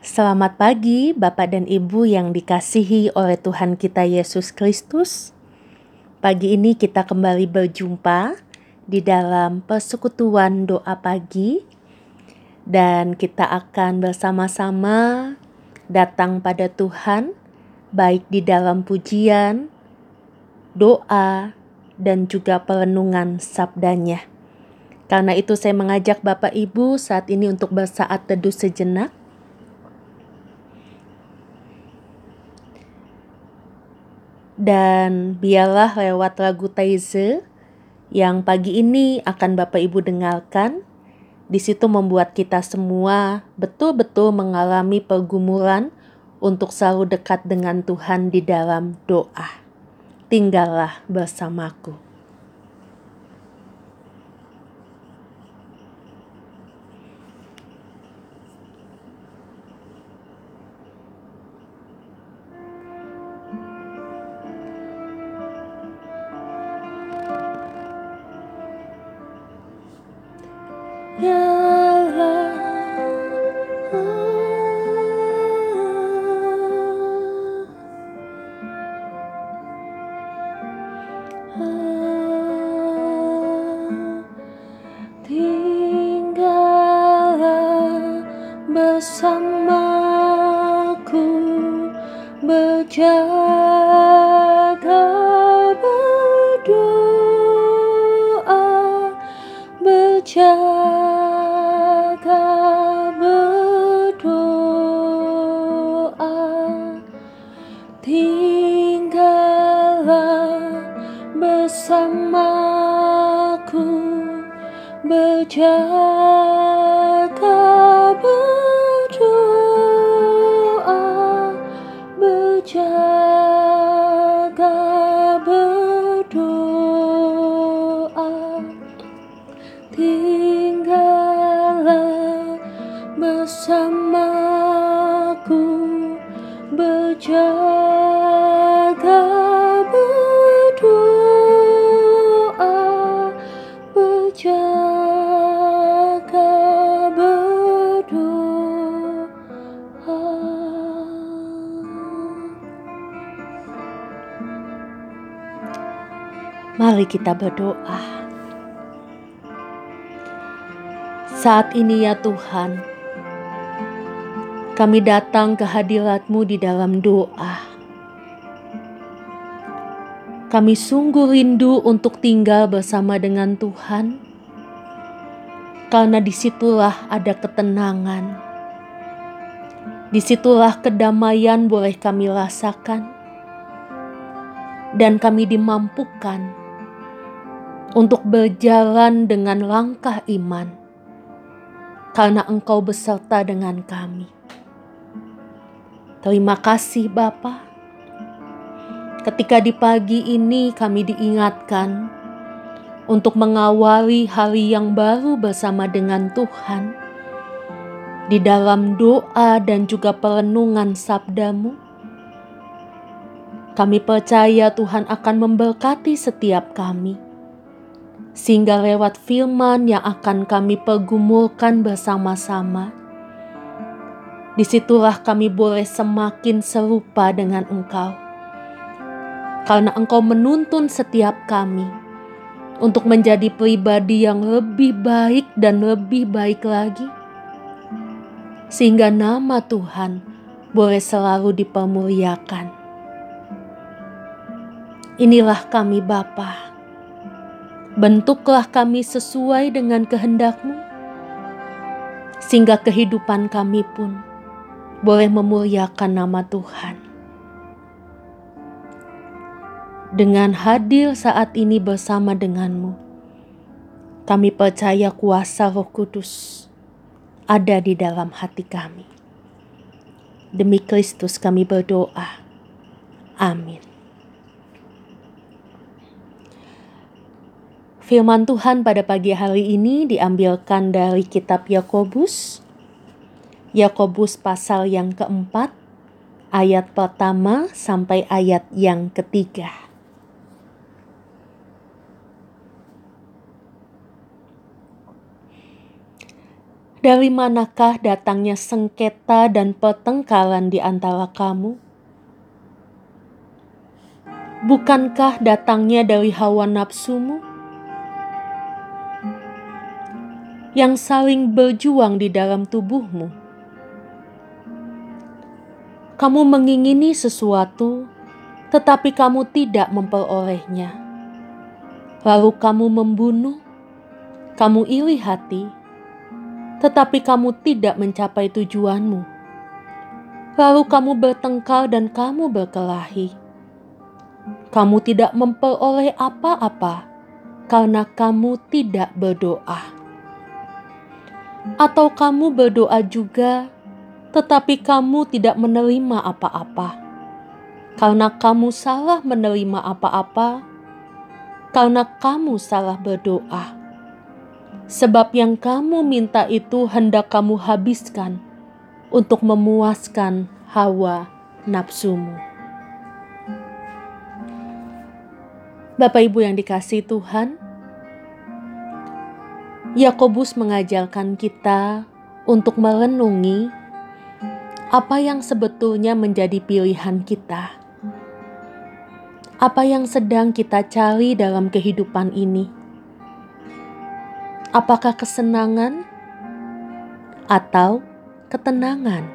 Selamat pagi, Bapak dan Ibu yang dikasihi oleh Tuhan kita Yesus Kristus. Pagi ini kita kembali berjumpa di dalam persekutuan doa pagi, dan kita akan bersama-sama datang pada Tuhan, baik di dalam pujian, doa, dan juga perenungan sabdanya. Karena itu saya mengajak Bapak Ibu saat ini untuk bersaat teduh sejenak Dan biarlah lewat lagu Taize yang pagi ini akan Bapak Ibu dengarkan, di situ membuat kita semua betul-betul mengalami pergumulan untuk selalu dekat dengan Tuhan di dalam doa. Tinggallah bersamaku. jaga berdoa berjaga berdoa. Tinggallah bersamaku berjaga. Mari kita berdoa. Saat ini ya Tuhan, kami datang ke hadirat-Mu di dalam doa. Kami sungguh rindu untuk tinggal bersama dengan Tuhan, karena di situlah ada ketenangan. Di situlah kedamaian boleh kami rasakan, dan kami dimampukan untuk berjalan dengan langkah iman, karena Engkau beserta dengan kami. Terima kasih, Bapa. Ketika di pagi ini kami diingatkan untuk mengawali hari yang baru bersama dengan Tuhan di dalam doa dan juga perenungan sabdamu. Kami percaya Tuhan akan memberkati setiap kami sehingga lewat firman yang akan kami pergumulkan bersama-sama, di situlah kami boleh semakin serupa dengan Engkau. Karena Engkau menuntun setiap kami untuk menjadi pribadi yang lebih baik dan lebih baik lagi, sehingga nama Tuhan boleh selalu dipermuliakan. Inilah kami Bapa Bentuklah kami sesuai dengan kehendak-Mu, sehingga kehidupan kami pun boleh memuliakan nama Tuhan. Dengan hadir saat ini bersama denganmu, kami percaya kuasa roh kudus ada di dalam hati kami. Demi Kristus kami berdoa. Amin. Firman Tuhan pada pagi hari ini diambilkan dari kitab Yakobus. Yakobus pasal yang keempat, ayat pertama sampai ayat yang ketiga. Dari manakah datangnya sengketa dan pertengkaran di antara kamu? Bukankah datangnya dari hawa nafsumu? Yang saling berjuang di dalam tubuhmu. Kamu mengingini sesuatu, tetapi kamu tidak memperolehnya. Lalu kamu membunuh, kamu iri hati, tetapi kamu tidak mencapai tujuanmu. Lalu kamu bertengkar dan kamu berkelahi. Kamu tidak memperoleh apa-apa karena kamu tidak berdoa. Atau kamu berdoa juga, tetapi kamu tidak menerima apa-apa karena kamu salah menerima apa-apa, karena kamu salah berdoa sebab yang kamu minta itu hendak kamu habiskan untuk memuaskan hawa nafsumu. Bapak Ibu yang dikasih Tuhan, Yakobus mengajarkan kita untuk merenungi apa yang sebetulnya menjadi pilihan kita. Apa yang sedang kita cari dalam kehidupan ini? apakah kesenangan atau ketenangan.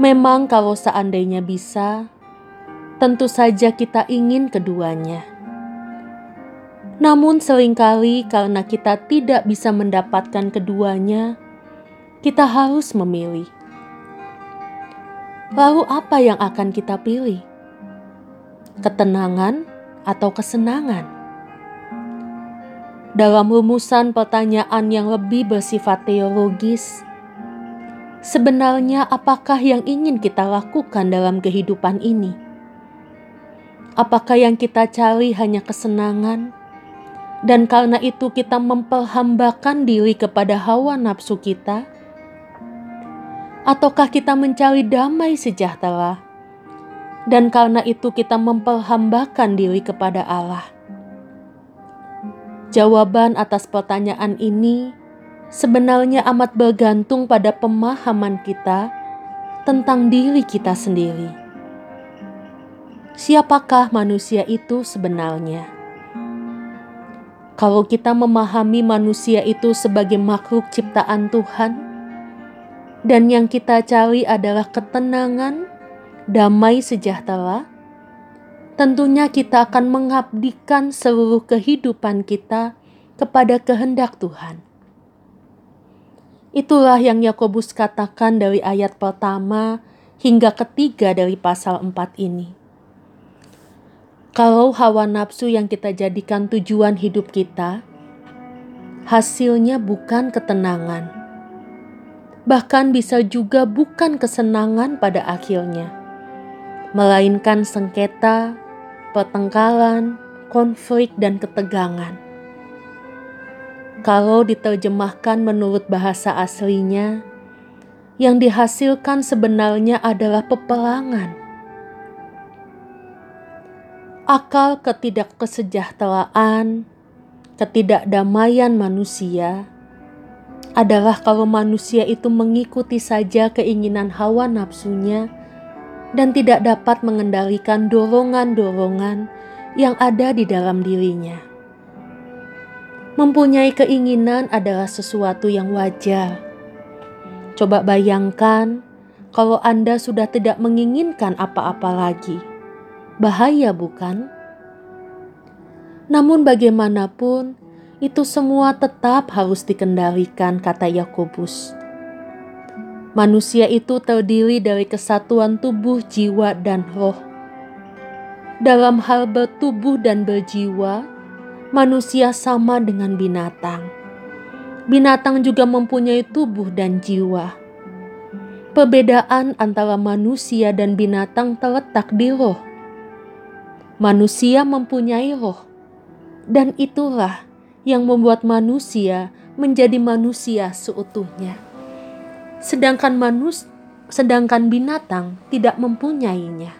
Memang, kalau seandainya bisa, tentu saja kita ingin keduanya. Namun, sering kali karena kita tidak bisa mendapatkan keduanya, kita harus memilih. Lalu, apa yang akan kita pilih? Ketenangan atau kesenangan? dalam rumusan pertanyaan yang lebih bersifat teologis. Sebenarnya, apakah yang ingin kita lakukan dalam kehidupan ini? Apakah yang kita cari hanya kesenangan, dan karena itu kita memperhambakan diri kepada hawa nafsu kita? Ataukah kita mencari damai sejahtera, dan karena itu kita memperhambakan diri kepada Allah? Jawaban atas pertanyaan ini sebenarnya amat bergantung pada pemahaman kita tentang diri kita sendiri. Siapakah manusia itu sebenarnya? Kalau kita memahami manusia itu sebagai makhluk ciptaan Tuhan, dan yang kita cari adalah ketenangan, damai sejahtera, tentunya kita akan mengabdikan seluruh kehidupan kita kepada kehendak Tuhan. Itulah yang Yakobus katakan dari ayat pertama hingga ketiga dari pasal 4 ini. Kalau hawa nafsu yang kita jadikan tujuan hidup kita, hasilnya bukan ketenangan, bahkan bisa juga bukan kesenangan pada akhirnya, melainkan sengketa, pertengkaran, konflik, dan ketegangan. Kalau diterjemahkan menurut bahasa aslinya, yang dihasilkan sebenarnya adalah peperangan. Akal ketidakkesejahteraan, ketidakdamaian manusia adalah kalau manusia itu mengikuti saja keinginan hawa nafsunya dan tidak dapat mengendalikan dorongan-dorongan yang ada di dalam dirinya. Mempunyai keinginan adalah sesuatu yang wajar. Coba bayangkan kalau Anda sudah tidak menginginkan apa-apa lagi. Bahaya, bukan? Namun, bagaimanapun, itu semua tetap harus dikendalikan, kata Yakobus. Manusia itu terdiri dari kesatuan tubuh, jiwa, dan roh. Dalam hal bertubuh dan berjiwa, manusia sama dengan binatang. Binatang juga mempunyai tubuh dan jiwa. Perbedaan antara manusia dan binatang terletak di roh. Manusia mempunyai roh, dan itulah yang membuat manusia menjadi manusia seutuhnya sedangkan manus sedangkan binatang tidak mempunyainya.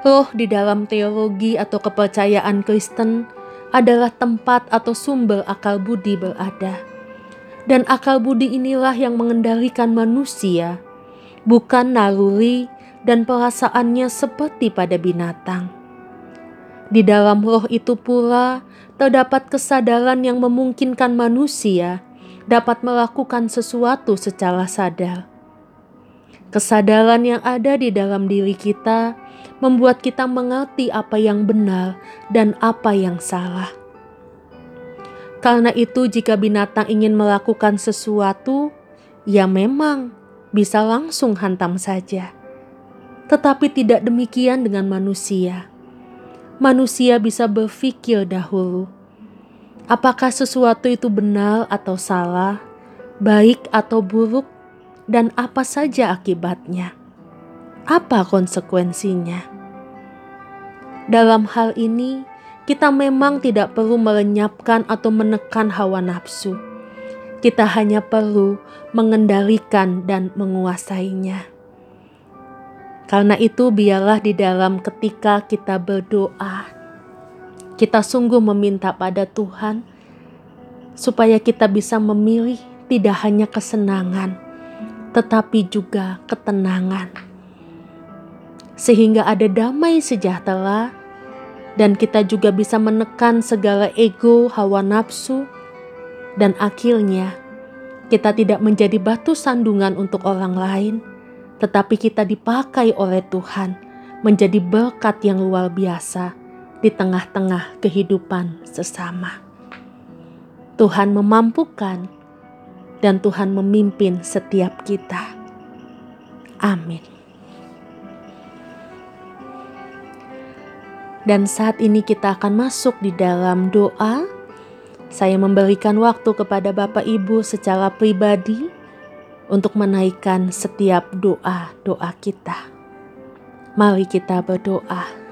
Roh di dalam teologi atau kepercayaan Kristen adalah tempat atau sumber akal budi berada. Dan akal budi inilah yang mengendalikan manusia, bukan naluri dan perasaannya seperti pada binatang. Di dalam roh itu pula terdapat kesadaran yang memungkinkan manusia dapat melakukan sesuatu secara sadar. Kesadaran yang ada di dalam diri kita membuat kita mengerti apa yang benar dan apa yang salah. Karena itu, jika binatang ingin melakukan sesuatu, ya memang bisa langsung hantam saja. Tetapi tidak demikian dengan manusia. Manusia bisa berpikir dahulu, apakah sesuatu itu benar atau salah, baik atau buruk, dan apa saja akibatnya apa konsekuensinya. Dalam hal ini, kita memang tidak perlu melenyapkan atau menekan hawa nafsu. Kita hanya perlu mengendalikan dan menguasainya. Karena itu, biarlah di dalam ketika kita berdoa, kita sungguh meminta pada Tuhan supaya kita bisa memilih tidak hanya kesenangan, tetapi juga ketenangan. Sehingga ada damai sejahtera, dan kita juga bisa menekan segala ego, hawa nafsu, dan akhirnya kita tidak menjadi batu sandungan untuk orang lain, tetapi kita dipakai oleh Tuhan menjadi berkat yang luar biasa di tengah-tengah kehidupan sesama. Tuhan memampukan dan Tuhan memimpin setiap kita. Amin. Dan saat ini kita akan masuk di dalam doa. Saya memberikan waktu kepada Bapak Ibu secara pribadi untuk menaikkan setiap doa-doa kita. Mari kita berdoa.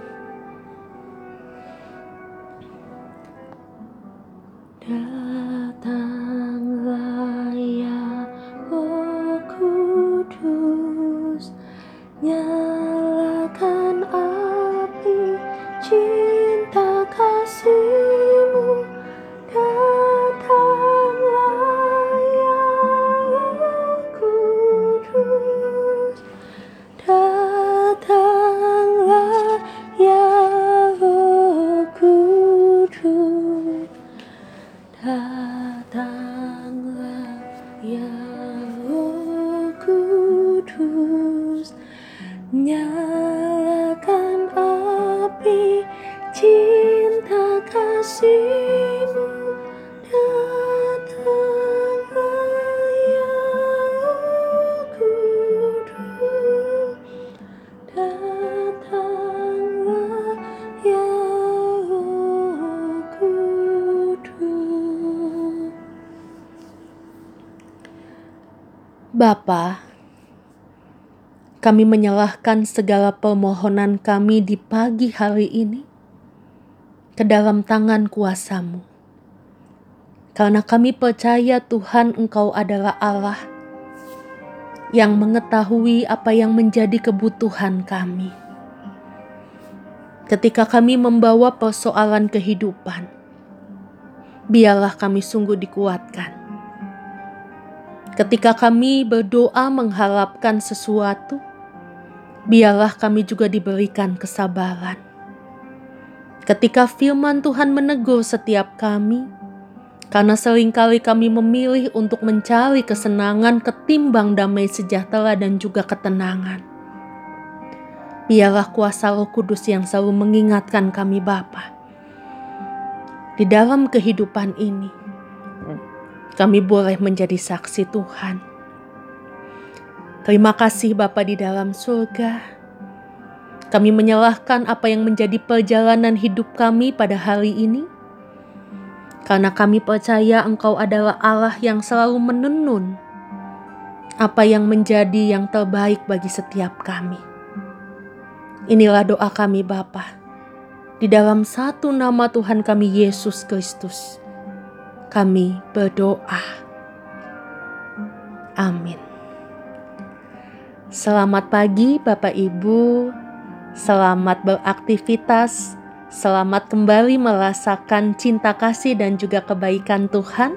Bapa, kami menyalahkan segala permohonan kami di pagi hari ini ke dalam tangan kuasamu. Karena kami percaya Tuhan Engkau adalah Allah yang mengetahui apa yang menjadi kebutuhan kami. Ketika kami membawa persoalan kehidupan, biarlah kami sungguh dikuatkan Ketika kami berdoa mengharapkan sesuatu, biarlah kami juga diberikan kesabaran. Ketika firman Tuhan menegur setiap kami, karena sering kali kami memilih untuk mencari kesenangan ketimbang damai sejahtera dan juga ketenangan. Biarlah kuasa roh kudus yang selalu mengingatkan kami Bapa. Di dalam kehidupan ini, kami boleh menjadi saksi Tuhan. Terima kasih Bapa di dalam surga. Kami menyalahkan apa yang menjadi perjalanan hidup kami pada hari ini. Karena kami percaya Engkau adalah Allah yang selalu menenun apa yang menjadi yang terbaik bagi setiap kami. Inilah doa kami Bapa. Di dalam satu nama Tuhan kami Yesus Kristus kami berdoa. Amin. Selamat pagi, Bapak Ibu. Selamat beraktivitas Selamat kembali merasakan cinta kasih dan juga kebaikan Tuhan.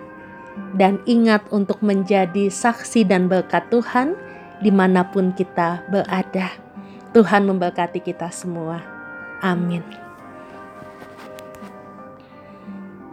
Dan ingat untuk menjadi saksi dan berkat Tuhan di mana pun kita berada. Tuhan memberkati kita semua. Amin.